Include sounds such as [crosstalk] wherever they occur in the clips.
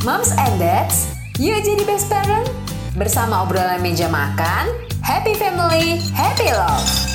Moms and Dads, yuk jadi best parent. Bersama obrolan meja makan, happy family, happy love.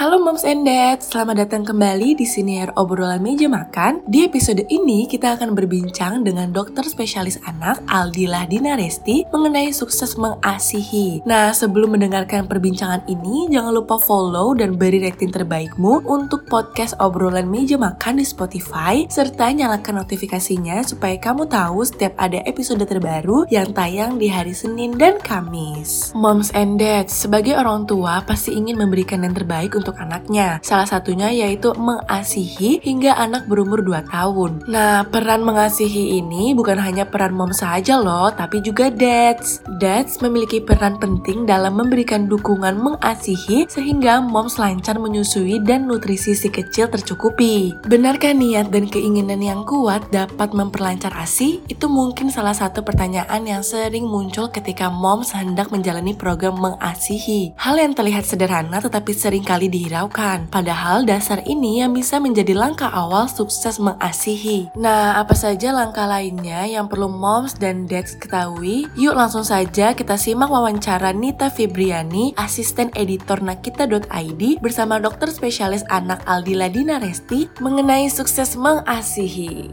Halo Moms and Dad, selamat datang kembali di Siniar Obrolan Meja Makan. Di episode ini kita akan berbincang dengan dokter spesialis anak Aldila Dinaresti mengenai sukses mengasihi. Nah, sebelum mendengarkan perbincangan ini, jangan lupa follow dan beri rating terbaikmu untuk podcast Obrolan Meja Makan di Spotify, serta nyalakan notifikasinya supaya kamu tahu setiap ada episode terbaru yang tayang di hari Senin dan Kamis. Moms and Dad, sebagai orang tua pasti ingin memberikan yang terbaik untuk untuk anaknya. Salah satunya yaitu mengasihi hingga anak berumur 2 tahun. Nah, peran mengasihi ini bukan hanya peran mom saja loh, tapi juga dads. Dads memiliki peran penting dalam memberikan dukungan mengasihi sehingga moms lancar menyusui dan nutrisi si kecil tercukupi. Benarkah niat dan keinginan yang kuat dapat memperlancar ASI? Itu mungkin salah satu pertanyaan yang sering muncul ketika moms hendak menjalani program mengasihi. Hal yang terlihat sederhana tetapi sering kali di dihiraukan. Padahal dasar ini yang bisa menjadi langkah awal sukses mengasihi. Nah, apa saja langkah lainnya yang perlu moms dan dads ketahui? Yuk langsung saja kita simak wawancara Nita Febriani, asisten editor nakita.id bersama dokter spesialis anak Aldila Dinaresti mengenai sukses mengasihi.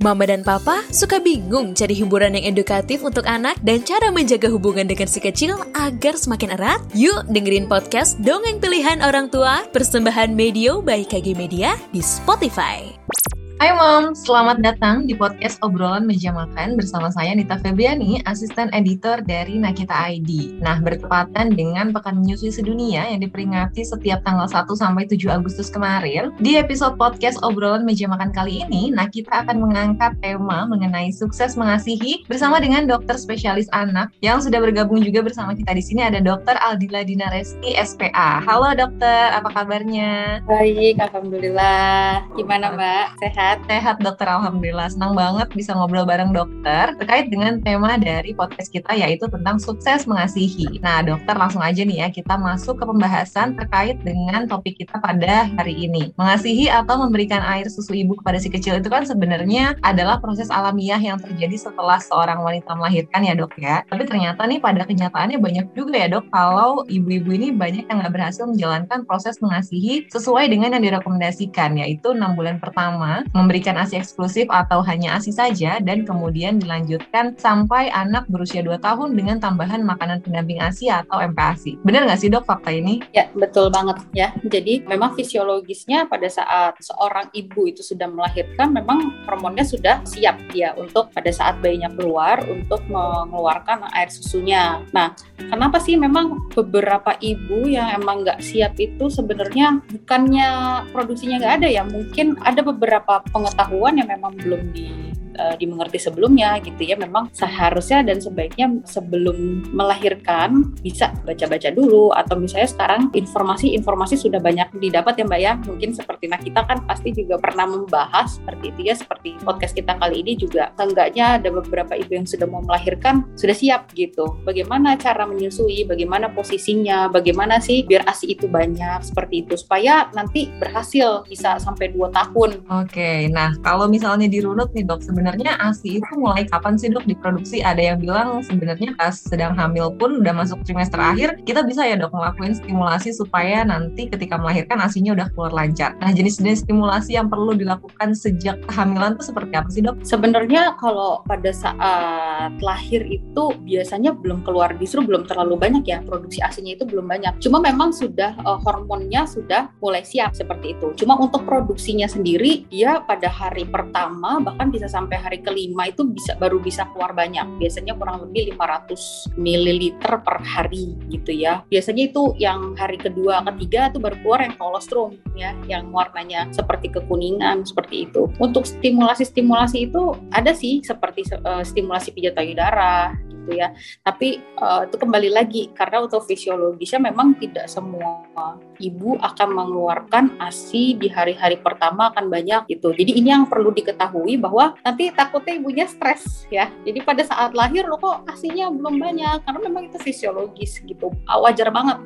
Mama dan Papa suka bingung cari hiburan yang edukatif untuk anak dan cara menjaga hubungan dengan si kecil agar semakin erat? Yuk dengerin podcast Dongeng Pilihan Orang Tua persembahan Medio by KG Media di Spotify. Hai Mom, selamat datang di podcast obrolan meja makan bersama saya Nita Febriani, asisten editor dari Nakita ID. Nah, bertepatan dengan Pekan Menyusui Sedunia yang diperingati setiap tanggal 1 sampai 7 Agustus kemarin, di episode podcast obrolan meja makan kali ini, Nakita akan mengangkat tema mengenai sukses mengasihi bersama dengan dokter spesialis anak yang sudah bergabung juga bersama kita di sini ada Dokter Aldila Dinaresti SPA. Halo dokter, apa kabarnya? Baik, alhamdulillah. Gimana Mbak? Sehat? Sehat? Sehat dokter, Alhamdulillah. Senang banget bisa ngobrol bareng dokter terkait dengan tema dari podcast kita yaitu tentang sukses mengasihi. Nah dokter langsung aja nih ya kita masuk ke pembahasan terkait dengan topik kita pada hari ini. Mengasihi atau memberikan air susu ibu kepada si kecil itu kan sebenarnya adalah proses alamiah yang terjadi setelah seorang wanita melahirkan ya dok ya. Tapi ternyata nih pada kenyataannya banyak juga ya dok kalau ibu-ibu ini banyak yang nggak berhasil menjalankan proses mengasihi sesuai dengan yang direkomendasikan yaitu enam bulan pertama memberikan ASI eksklusif atau hanya ASI saja dan kemudian dilanjutkan sampai anak berusia 2 tahun dengan tambahan makanan pendamping ASI atau MPASI. Benar nggak sih dok fakta ini? Ya, betul banget ya. Jadi memang fisiologisnya pada saat seorang ibu itu sudah melahirkan memang hormonnya sudah siap dia untuk pada saat bayinya keluar untuk mengeluarkan air susunya. Nah, kenapa sih memang beberapa ibu yang emang nggak siap itu sebenarnya bukannya produksinya nggak ada ya, mungkin ada beberapa pengetahuan yang memang belum di uh, dimengerti sebelumnya gitu ya. Memang seharusnya dan sebaiknya sebelum melahirkan bisa baca-baca dulu atau misalnya sekarang informasi-informasi sudah banyak didapat ya Mbak ya. Mungkin seperti nah kita kan pasti juga pernah membahas seperti itu ya seperti podcast kita kali ini juga. Enggaknya ada beberapa ibu yang sudah mau melahirkan sudah siap gitu. Bagaimana cara menyusui bagaimana posisinya bagaimana sih biar ASI itu banyak seperti itu. Supaya nanti berhasil bisa sampai dua tahun. Oke, nah kalau misalnya dirunut nih dok sebenarnya sebenarnya ASI itu mulai kapan sih dok diproduksi? Ada yang bilang sebenarnya pas sedang hamil pun udah masuk trimester akhir, kita bisa ya dok ngelakuin stimulasi supaya nanti ketika melahirkan ASINya udah keluar lancar. Nah jenis-jenis stimulasi yang perlu dilakukan sejak kehamilan itu seperti apa sih dok? Sebenarnya kalau pada saat lahir itu biasanya belum keluar, justru belum terlalu banyak ya produksi ASINya itu belum banyak. Cuma memang sudah uh, hormonnya sudah mulai siap seperti itu. Cuma untuk produksinya sendiri dia pada hari pertama bahkan bisa sampai hari kelima itu bisa baru bisa keluar banyak. Biasanya kurang lebih 500 ml per hari gitu ya. Biasanya itu yang hari kedua, ketiga itu baru keluar yang kolostrum ya, yang warnanya seperti kekuningan seperti itu. Untuk stimulasi-stimulasi itu ada sih seperti uh, stimulasi pijat payudara gitu ya. Tapi uh, itu kembali lagi karena untuk fisiologisnya memang tidak semua ibu akan mengeluarkan ASI di hari-hari pertama akan banyak gitu. Jadi ini yang perlu diketahui bahwa nanti takutnya ibunya stres ya. Jadi pada saat lahir lo kok ASINya belum banyak karena memang itu fisiologis gitu. Wajar banget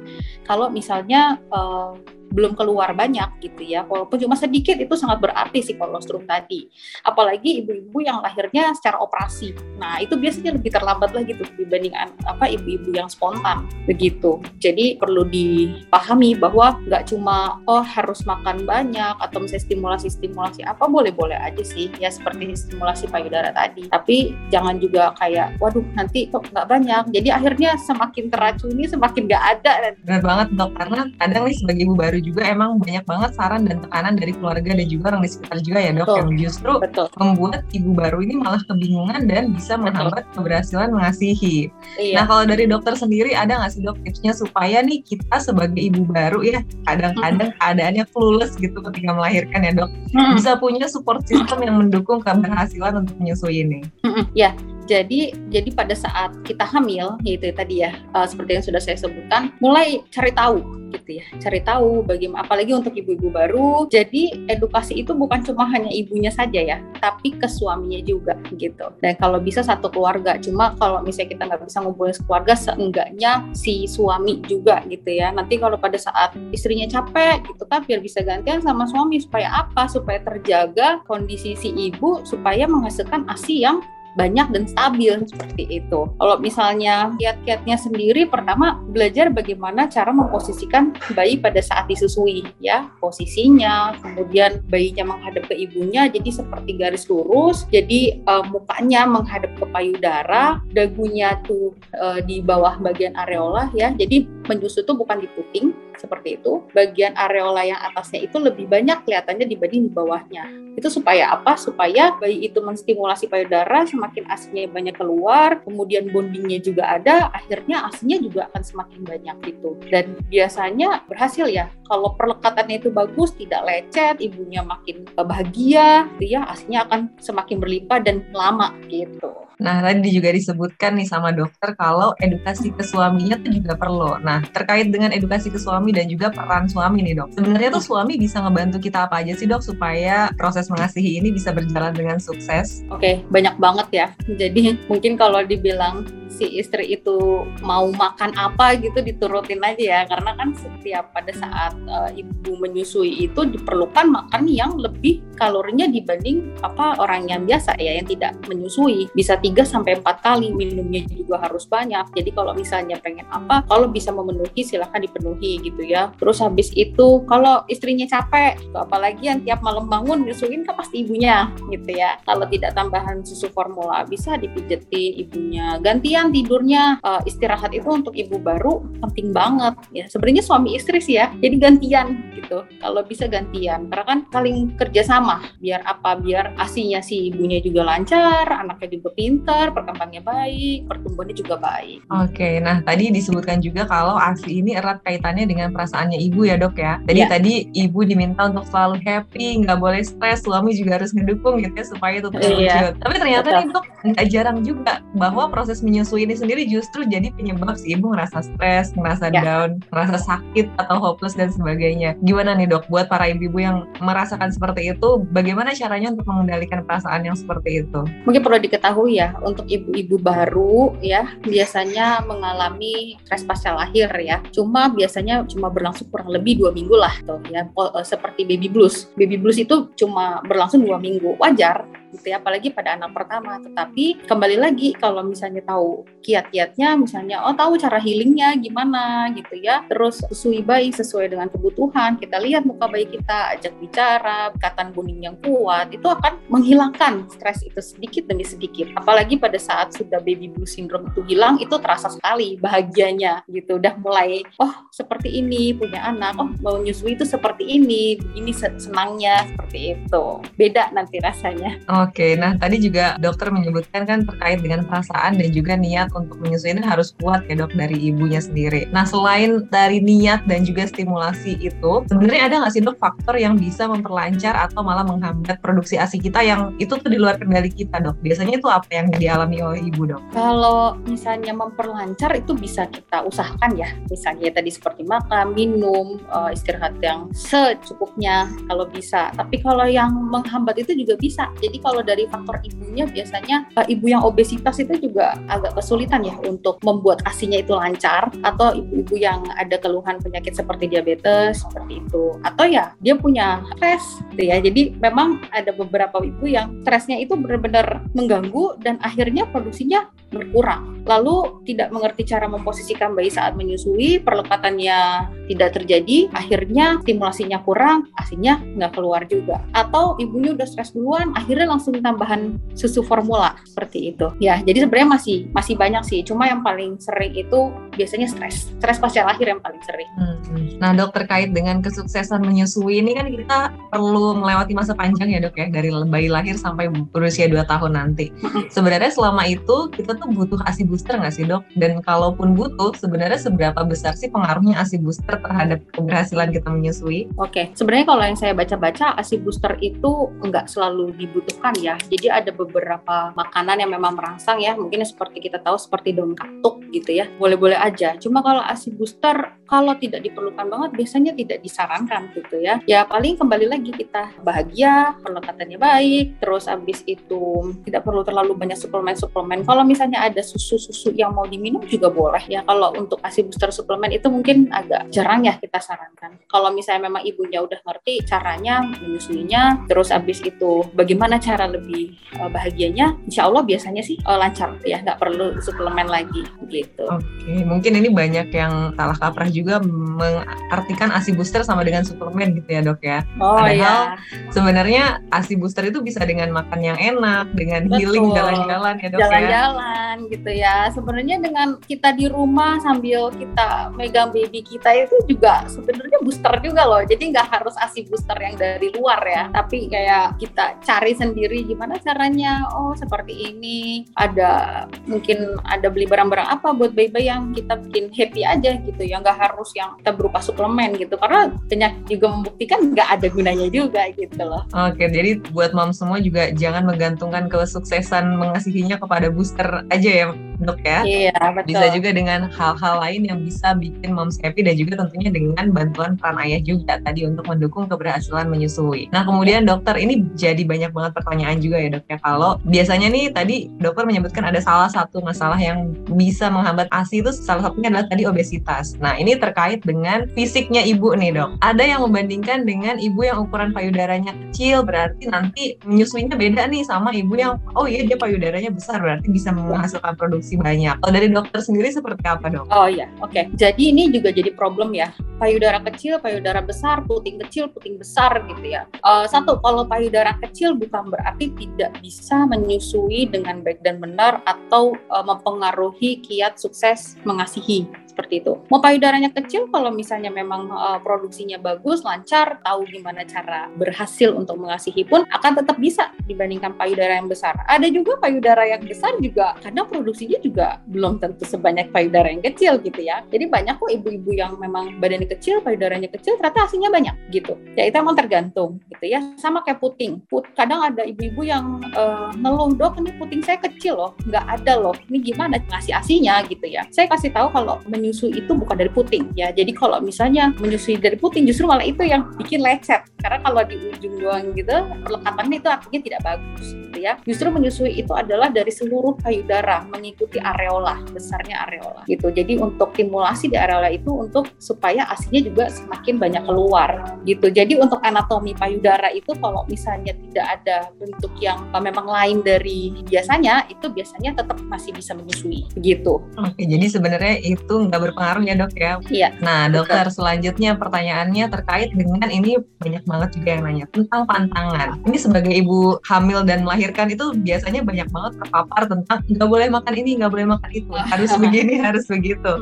kalau misalnya uh, belum keluar banyak gitu ya. Walaupun cuma sedikit itu sangat berarti sih kolostrum tadi. Apalagi ibu-ibu yang lahirnya secara operasi. Nah itu biasanya lebih terlambat lagi tuh dibanding apa ibu-ibu yang spontan. Begitu. Jadi perlu dipahami bahwa nggak cuma oh harus makan banyak atau misalnya stimulasi-stimulasi apa boleh-boleh aja sih. Ya seperti stimulasi payudara tadi. Tapi jangan juga kayak waduh nanti kok nggak banyak. Jadi akhirnya semakin teracuni semakin nggak ada. Benar banget dok. Karena kadang nih sebagai ibu baru juga emang banyak banget saran dan tekanan dari keluarga dan juga orang di sekitar juga ya dok Betul. yang justru Betul. membuat ibu baru ini malah kebingungan dan bisa menghambat keberhasilan mengasihi. Iya. Nah kalau dari dokter sendiri ada nggak sih dok tipsnya supaya nih kita sebagai ibu baru ya kadang-kadang mm -hmm. keadaannya clueless gitu ketika melahirkan ya dok mm -hmm. bisa punya support system yang mendukung keberhasilan untuk menyusui ini. Mm -hmm. Ya jadi jadi pada saat kita hamil yaitu tadi ya uh, seperti yang sudah saya sebutkan mulai cari tahu gitu ya cari tahu bagaimana apalagi untuk ibu-ibu baru. Jadi edukasi itu bukan cuma hanya ibunya saja ya tapi ke suaminya juga gitu. Dan kalau bisa satu keluarga cuma kalau misalnya kita nggak bisa ngumpulin keluarga seenggaknya si suami juga gitu ya. Nanti kalau pada saat istrinya capek gitu kan biar bisa gantian sama suami supaya apa? Supaya terjaga kondisi si ibu supaya menghasilkan asi yang banyak dan stabil seperti itu. Kalau misalnya kiat-kiatnya sendiri, pertama belajar bagaimana cara memposisikan bayi pada saat disusui, ya posisinya, kemudian bayinya menghadap ke ibunya, jadi seperti garis lurus, jadi uh, mukanya menghadap ke payudara, dagunya tuh uh, di bawah bagian areola, ya, jadi menyusu tuh bukan di puting seperti itu. Bagian areola yang atasnya itu lebih banyak kelihatannya dibanding di bawahnya. Itu supaya apa? Supaya bayi itu menstimulasi payudara, semakin asinya banyak keluar, kemudian bondingnya juga ada, akhirnya asinya juga akan semakin banyak gitu. Dan biasanya berhasil ya. Kalau perlekatannya itu bagus, tidak lecet, ibunya makin bahagia, dia asinya akan semakin berlimpah dan lama gitu. Nah, tadi juga disebutkan nih sama dokter kalau edukasi ke suaminya tuh juga perlu. Nah, terkait dengan edukasi ke suami dan juga peran suami nih dok. Sebenarnya tuh suami bisa ngebantu kita apa aja sih dok supaya proses mengasihi ini bisa berjalan dengan sukses? Oke, banyak banget ya. Jadi mungkin kalau dibilang si istri itu mau makan apa gitu diturutin aja ya karena kan setiap pada saat uh, ibu menyusui itu diperlukan makan yang lebih kalorinya dibanding apa orang yang biasa ya yang tidak menyusui bisa 3 sampai 4 kali minumnya juga harus banyak jadi kalau misalnya pengen apa kalau bisa memenuhi silahkan dipenuhi gitu ya. Terus habis itu kalau istrinya capek apalagi yang tiap malam bangun nyusuin kan pasti ibunya gitu ya. Kalau tidak tambahan susu formula bisa dipijeti ibunya. Gantian tidurnya uh, istirahat itu untuk ibu baru penting banget ya. Sebenarnya suami istri sih ya jadi gantian gitu. Kalau bisa gantian karena kan saling kerjasama biar apa biar asinya si ibunya juga lancar anaknya juga pintar perkembangannya baik pertumbuhannya juga baik. Oke nah tadi disebutkan juga kalau asi ini erat kaitannya dengan perasaannya ibu ya dok ya jadi ya. tadi ibu diminta untuk selalu happy nggak boleh stres suami juga harus ngedukung gitu ya supaya itu terwujud iya. tapi ternyata Betul. nih dok nggak jarang juga bahwa proses menyusu menyusui ini sendiri justru jadi penyebab si ibu ngerasa stres, ngerasa ya. down, ngerasa sakit atau hopeless dan sebagainya. Gimana nih dok buat para ibu-ibu yang merasakan seperti itu, bagaimana caranya untuk mengendalikan perasaan yang seperti itu? Mungkin perlu diketahui ya, untuk ibu-ibu baru ya biasanya mengalami stres pasca lahir ya. Cuma biasanya cuma berlangsung kurang lebih dua minggu lah tuh ya, eh, seperti baby blues. Baby blues itu cuma berlangsung dua minggu, wajar gitu ya, apalagi pada anak pertama. Tetapi kembali lagi kalau misalnya tahu kiat-kiatnya, misalnya oh tahu cara healingnya gimana gitu ya, terus susui bayi sesuai dengan kebutuhan, kita lihat muka bayi kita, ajak bicara, ikatan kuning yang kuat, itu akan menghilangkan stres itu sedikit demi sedikit. Apalagi pada saat sudah baby blue syndrome itu hilang, itu terasa sekali bahagianya gitu, udah mulai oh seperti ini punya anak, oh mau nyusui itu seperti ini, ini senangnya seperti itu. Beda nanti rasanya. Oke, nah tadi juga dokter menyebutkan kan terkait dengan perasaan dan juga niat untuk menyusui ini harus kuat ya dok dari ibunya sendiri. Nah selain dari niat dan juga stimulasi itu, sebenarnya ada nggak sih dok faktor yang bisa memperlancar atau malah menghambat produksi ASI kita yang itu tuh di luar kendali kita dok? Biasanya itu apa yang dialami oleh ibu dok? Kalau misalnya memperlancar itu bisa kita usahakan ya, misalnya tadi seperti makan, minum, eh, istirahat yang secukupnya kalau bisa. Tapi kalau yang menghambat itu juga bisa. Jadi kalau kalau dari faktor ibunya biasanya uh, ibu yang obesitas itu juga agak kesulitan ya untuk membuat asinya itu lancar atau ibu-ibu yang ada keluhan penyakit seperti diabetes seperti itu. Atau ya dia punya stres gitu ya. Jadi memang ada beberapa ibu yang stresnya itu benar-benar mengganggu dan akhirnya produksinya berkurang lalu tidak mengerti cara memposisikan bayi saat menyusui perlekatannya tidak terjadi akhirnya stimulasinya kurang asinya nggak keluar juga. Atau ibunya udah stres duluan akhirnya langsung tambahan susu formula seperti itu. Ya jadi sebenarnya masih masih banyak sih. Cuma yang paling sering itu biasanya stres. Stres pasca lahir yang paling sering. Hmm. nah dok terkait dengan kesuksesan menyusui ini kan kita perlu melewati masa panjang ya dok ya dari bayi lahir sampai berusia 2 tahun nanti. Sebenarnya selama itu kita tuh butuh asi booster nggak sih dok? Dan kalaupun butuh sebenarnya seberapa besar sih pengaruhnya asi booster terhadap keberhasilan kita menyusui? Oke okay. sebenarnya kalau yang saya baca-baca asi booster itu nggak selalu dibutuhkan ya. Jadi ada beberapa makanan yang memang merangsang ya. Mungkin seperti kita tahu seperti daun katuk gitu ya. Boleh-boleh aja. Cuma kalau asi booster kalau tidak diperlukan banget biasanya tidak disarankan gitu ya. Ya paling kembali lagi kita bahagia perlekatannya baik terus abis itu tidak perlu terlalu banyak suplemen-suplemen. Kalau misalnya ada susu-susu yang mau diminum juga boleh ya kalau untuk asi booster suplemen itu mungkin agak jarang ya kita sarankan kalau misalnya memang ibunya udah ngerti caranya menyusuinya terus abis itu bagaimana cara lebih uh, bahagianya insya Allah biasanya sih uh, lancar ya nggak perlu suplemen lagi gitu oke okay. mungkin ini banyak yang salah kaprah juga mengartikan ASI booster sama dengan suplemen gitu ya dok ya oh, padahal iya. sebenarnya ASI booster itu bisa dengan makan yang enak dengan Betul. healing jalan-jalan ya dok jalan-jalan ya jalan-jalan gitu ya sebenarnya dengan kita di rumah sambil kita megang baby kita itu juga sebenarnya booster juga loh. Jadi nggak harus ASI booster yang dari luar ya. Tapi kayak kita cari sendiri gimana caranya oh seperti ini. Ada mungkin ada beli barang-barang apa buat baby yang kita bikin happy aja gitu ya. Nggak harus yang kita berupa suplemen gitu. Karena banyak juga membuktikan nggak ada gunanya juga gitu loh. Oke jadi buat mom semua juga jangan menggantungkan kesuksesan mengasihinya kepada booster aja ya dok ya. Iya betul. bisa juga dengan hal-hal lain yang bisa bikin moms happy dan juga tentunya dengan bantuan peran ayah juga tadi untuk mendukung keberhasilan menyusui. Nah kemudian dokter ini jadi banyak banget pertanyaan juga ya dok ya. Kalau biasanya nih tadi dokter menyebutkan ada salah satu masalah yang bisa menghambat ASI itu salah satunya adalah tadi obesitas. Nah ini terkait dengan fisiknya ibu nih dok. Ada yang membandingkan dengan ibu yang ukuran payudaranya kecil berarti nanti menyusuinya beda nih sama ibu yang oh iya dia payudaranya besar berarti bisa menghasilkan produksi banyak. Kalau dari dokter sendiri seperti apa dok? Oh iya. Oke. Okay. jadi ini juga jadi problem ya. Payudara kecil payudara besar puting kecil puting besar gitu ya. Uh, satu kalau payudara kecil bukan berarti tidak bisa menyusui dengan baik dan benar atau uh, mempengaruhi kiat sukses mengasihi seperti itu. Mau payudaranya kecil, kalau misalnya memang uh, produksinya bagus, lancar, tahu gimana cara berhasil untuk mengasihi pun akan tetap bisa dibandingkan payudara yang besar. Ada juga payudara yang besar juga karena produksinya juga belum tentu sebanyak payudara yang kecil gitu ya. Jadi banyak kok ibu-ibu yang memang badannya kecil, payudaranya kecil, ternyata hasilnya banyak gitu. Ya itu emang tergantung gitu ya. Sama kayak puting. Put, kadang ada ibu-ibu yang uh, ngeluh dok ini puting saya kecil loh, nggak ada loh. Ini gimana ngasih asinya gitu ya. Saya kasih tahu kalau menyusui itu bukan dari puting ya. Jadi kalau misalnya menyusui dari puting justru malah itu yang bikin lecet. Karena kalau di ujung doang gitu, perlekatannya itu artinya tidak bagus gitu ya. Justru menyusui itu adalah dari seluruh payudara mengikuti areola, besarnya areola gitu. Jadi untuk stimulasi di areola itu untuk supaya asinya juga semakin banyak keluar gitu. Jadi untuk anatomi payudara itu kalau misalnya tidak ada bentuk yang memang lain dari biasanya, itu biasanya tetap masih bisa menyusui begitu. Oke, jadi sebenarnya itu nggak berpengaruh ya dok ya. Iya. Nah dokter betul. selanjutnya pertanyaannya terkait dengan ini banyak banget juga yang nanya tentang pantangan. Ini sebagai ibu hamil dan melahirkan itu biasanya banyak banget terpapar tentang nggak boleh makan ini, nggak boleh makan itu, harus begini, [laughs] harus begitu.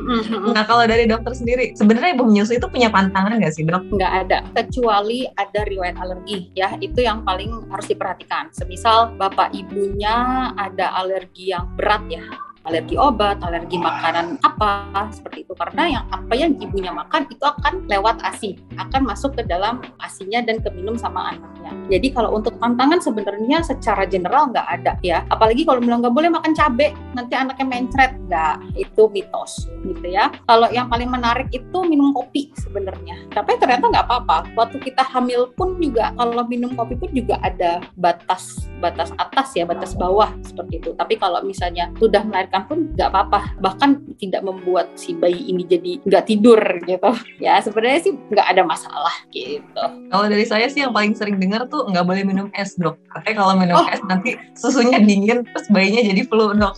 Nah kalau dari dokter sendiri, sebenarnya ibu menyusui itu punya pantangan nggak sih dok? Nggak ada, kecuali ada riwayat alergi ya. Itu yang paling harus diperhatikan. Semisal bapak ibunya ada alergi yang berat ya alergi obat, alergi makanan apa seperti itu karena yang apa yang ibunya makan itu akan lewat ASI, akan masuk ke dalam ASINya dan keminum sama anaknya. Jadi kalau untuk tantangan sebenarnya secara general nggak ada ya. Apalagi kalau bilang nggak boleh makan cabai, nanti anaknya mencret nggak. Itu mitos gitu ya. Kalau yang paling menarik itu minum kopi sebenarnya. Tapi ternyata nggak apa-apa. Waktu kita hamil pun juga kalau minum kopi pun juga ada batas batas atas ya, batas bawah seperti itu. Tapi kalau misalnya sudah melahirkan pun nggak apa-apa. Bahkan tidak membuat si bayi ini jadi nggak tidur gitu. Ya sebenarnya sih nggak ada masalah gitu. Kalau dari saya sih yang paling sering dengar tuh nggak boleh minum es dok. Katanya kalau minum oh. es nanti susunya dingin terus bayinya jadi flu dok.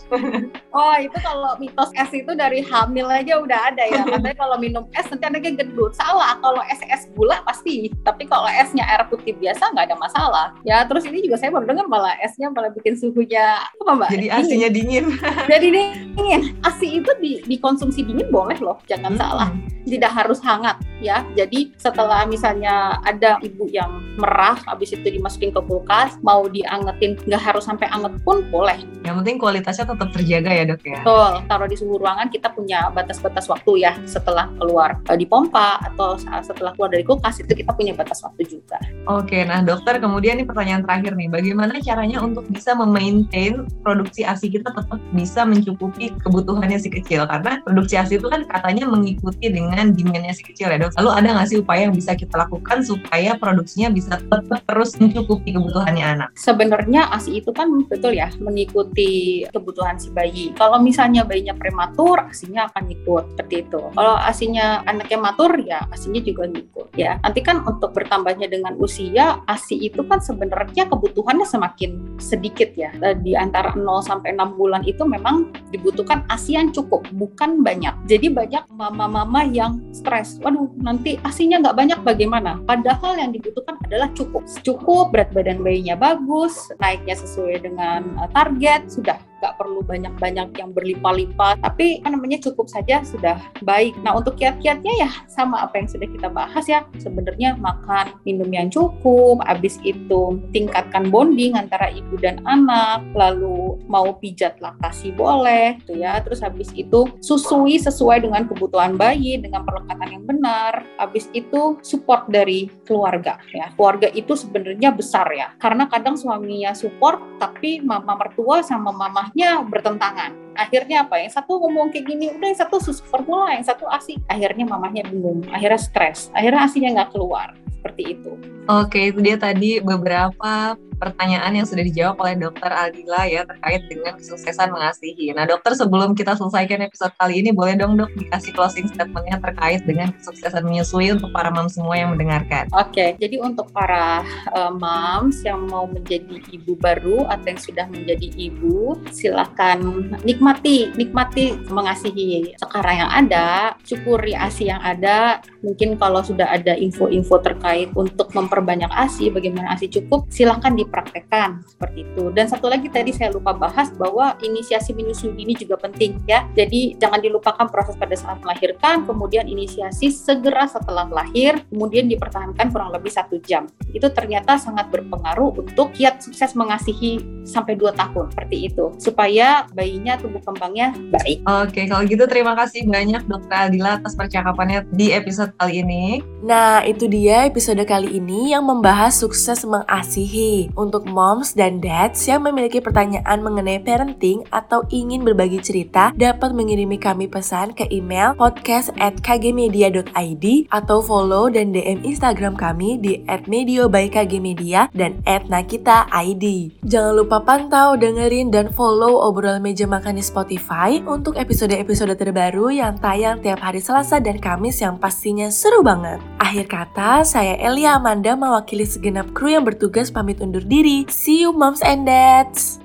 oh itu kalau mitos es itu dari hamil aja udah ada ya. [laughs] Katanya kalau minum es nanti anaknya gendut. Salah kalau es es gula pasti. Tapi kalau esnya air putih biasa nggak ada masalah. Ya terus ini juga saya baru dengar malah esnya malah bikin suhunya apa mbak? Jadi asinya dingin. jadi dingin. Asi itu di, dikonsumsi dingin boleh loh, jangan hmm. salah. Tidak harus hangat ya. Jadi setelah misalnya ada ibu yang merah, habis itu dimasukin ke kulkas, mau diangetin nggak harus sampai anget pun boleh. Yang penting kualitasnya tetap terjaga ya dok ya. Betul. Taruh di suhu ruangan kita punya batas-batas waktu ya setelah keluar uh, di pompa atau setelah keluar dari kulkas itu kita punya batas waktu juga. Oke, nah dokter kemudian ini pertanyaan terakhir nih, bagaimana caranya untuk bisa memaintain produksi ASI kita tetap bisa mencukupi kebutuhannya si kecil? Karena produksi ASI itu kan katanya mengikuti dengan demandnya si kecil ya dok. Lalu ada nggak sih upaya yang bisa kita lakukan supaya produksinya bisa tetap terus mencukupi kebutuhannya anak? Sebenarnya ASI itu kan betul ya mengikuti kebutuhan si bayi. Kalau misalnya bayinya prematur, ASInya akan ikut seperti itu. Kalau ASInya anaknya matur, ya ASInya juga ngikut ya. Nanti kan untuk bertambahnya dengan usia, ASI itu kan sebenarnya kebutuhannya semakin sedikit ya. Eh, di antara 0 sampai 6 bulan itu memang dibutuhkan ASI yang cukup, bukan banyak. Jadi banyak mama-mama yang stres. Waduh, nanti ASInya nggak banyak bagaimana? Padahal yang dibutuhkan adalah cukup. Cukup, berat badan bayinya bagus, naiknya sesuai dengan eh, target, sudah nggak perlu banyak-banyak yang berlimpah-limpah tapi kan namanya cukup saja sudah baik. Nah untuk kiat-kiatnya ya sama apa yang sudah kita bahas ya. Sebenarnya makan minum yang cukup habis itu tingkatkan bonding antara ibu dan anak lalu mau pijat laktasi boleh tuh ya. Terus habis itu susui sesuai dengan kebutuhan bayi dengan perlekatan yang benar. Habis itu support dari keluarga ya. Keluarga itu sebenarnya besar ya. Karena kadang suaminya support tapi mama mertua sama mama rumahnya bertentangan. Akhirnya apa? Yang satu ngomong kayak gini, udah yang satu susu formula, yang satu asi. Akhirnya mamahnya bingung, akhirnya stres, akhirnya asinya nggak keluar. Seperti itu. Oke, itu dia tadi beberapa pertanyaan yang sudah dijawab oleh dokter Aldila ya terkait dengan kesuksesan mengasihi. Nah dokter sebelum kita selesaikan episode kali ini boleh dong dok dikasih closing statementnya terkait dengan kesuksesan menyusui untuk para mom semua yang mendengarkan. Oke, okay, jadi untuk para uh, moms yang mau menjadi ibu baru atau yang sudah menjadi ibu, silahkan nikmati, nikmati mengasihi sekarang yang ada, syukuri asi yang ada. Mungkin kalau sudah ada info-info terkait untuk memperbanyak asi, bagaimana asi cukup, silahkan di dipraktekkan seperti itu. Dan satu lagi tadi saya lupa bahas bahwa inisiasi menyusui ini juga penting ya. Jadi jangan dilupakan proses pada saat melahirkan, kemudian inisiasi segera setelah lahir, kemudian dipertahankan kurang lebih satu jam. Itu ternyata sangat berpengaruh untuk kiat sukses mengasihi sampai dua tahun seperti itu supaya bayinya tumbuh kembangnya baik. Oke, kalau gitu terima kasih banyak Dokter Adila atas percakapannya di episode kali ini. Nah, itu dia episode kali ini yang membahas sukses mengasihi untuk moms dan dads yang memiliki pertanyaan mengenai parenting atau ingin berbagi cerita dapat mengirimi kami pesan ke email podcast at kgmedia.id atau follow dan DM Instagram kami di at medio by kgmedia dan at nakita id. Jangan lupa pantau, dengerin, dan follow obrolan meja makan di Spotify untuk episode-episode terbaru yang tayang tiap hari Selasa dan Kamis yang pastinya seru banget. Akhir kata, saya Elia Amanda mewakili segenap kru yang bertugas pamit undur diri. See you moms and dads.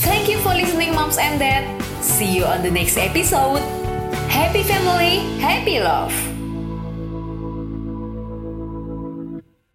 Thank you for listening moms and dads. See you on the next episode. Happy family, happy love.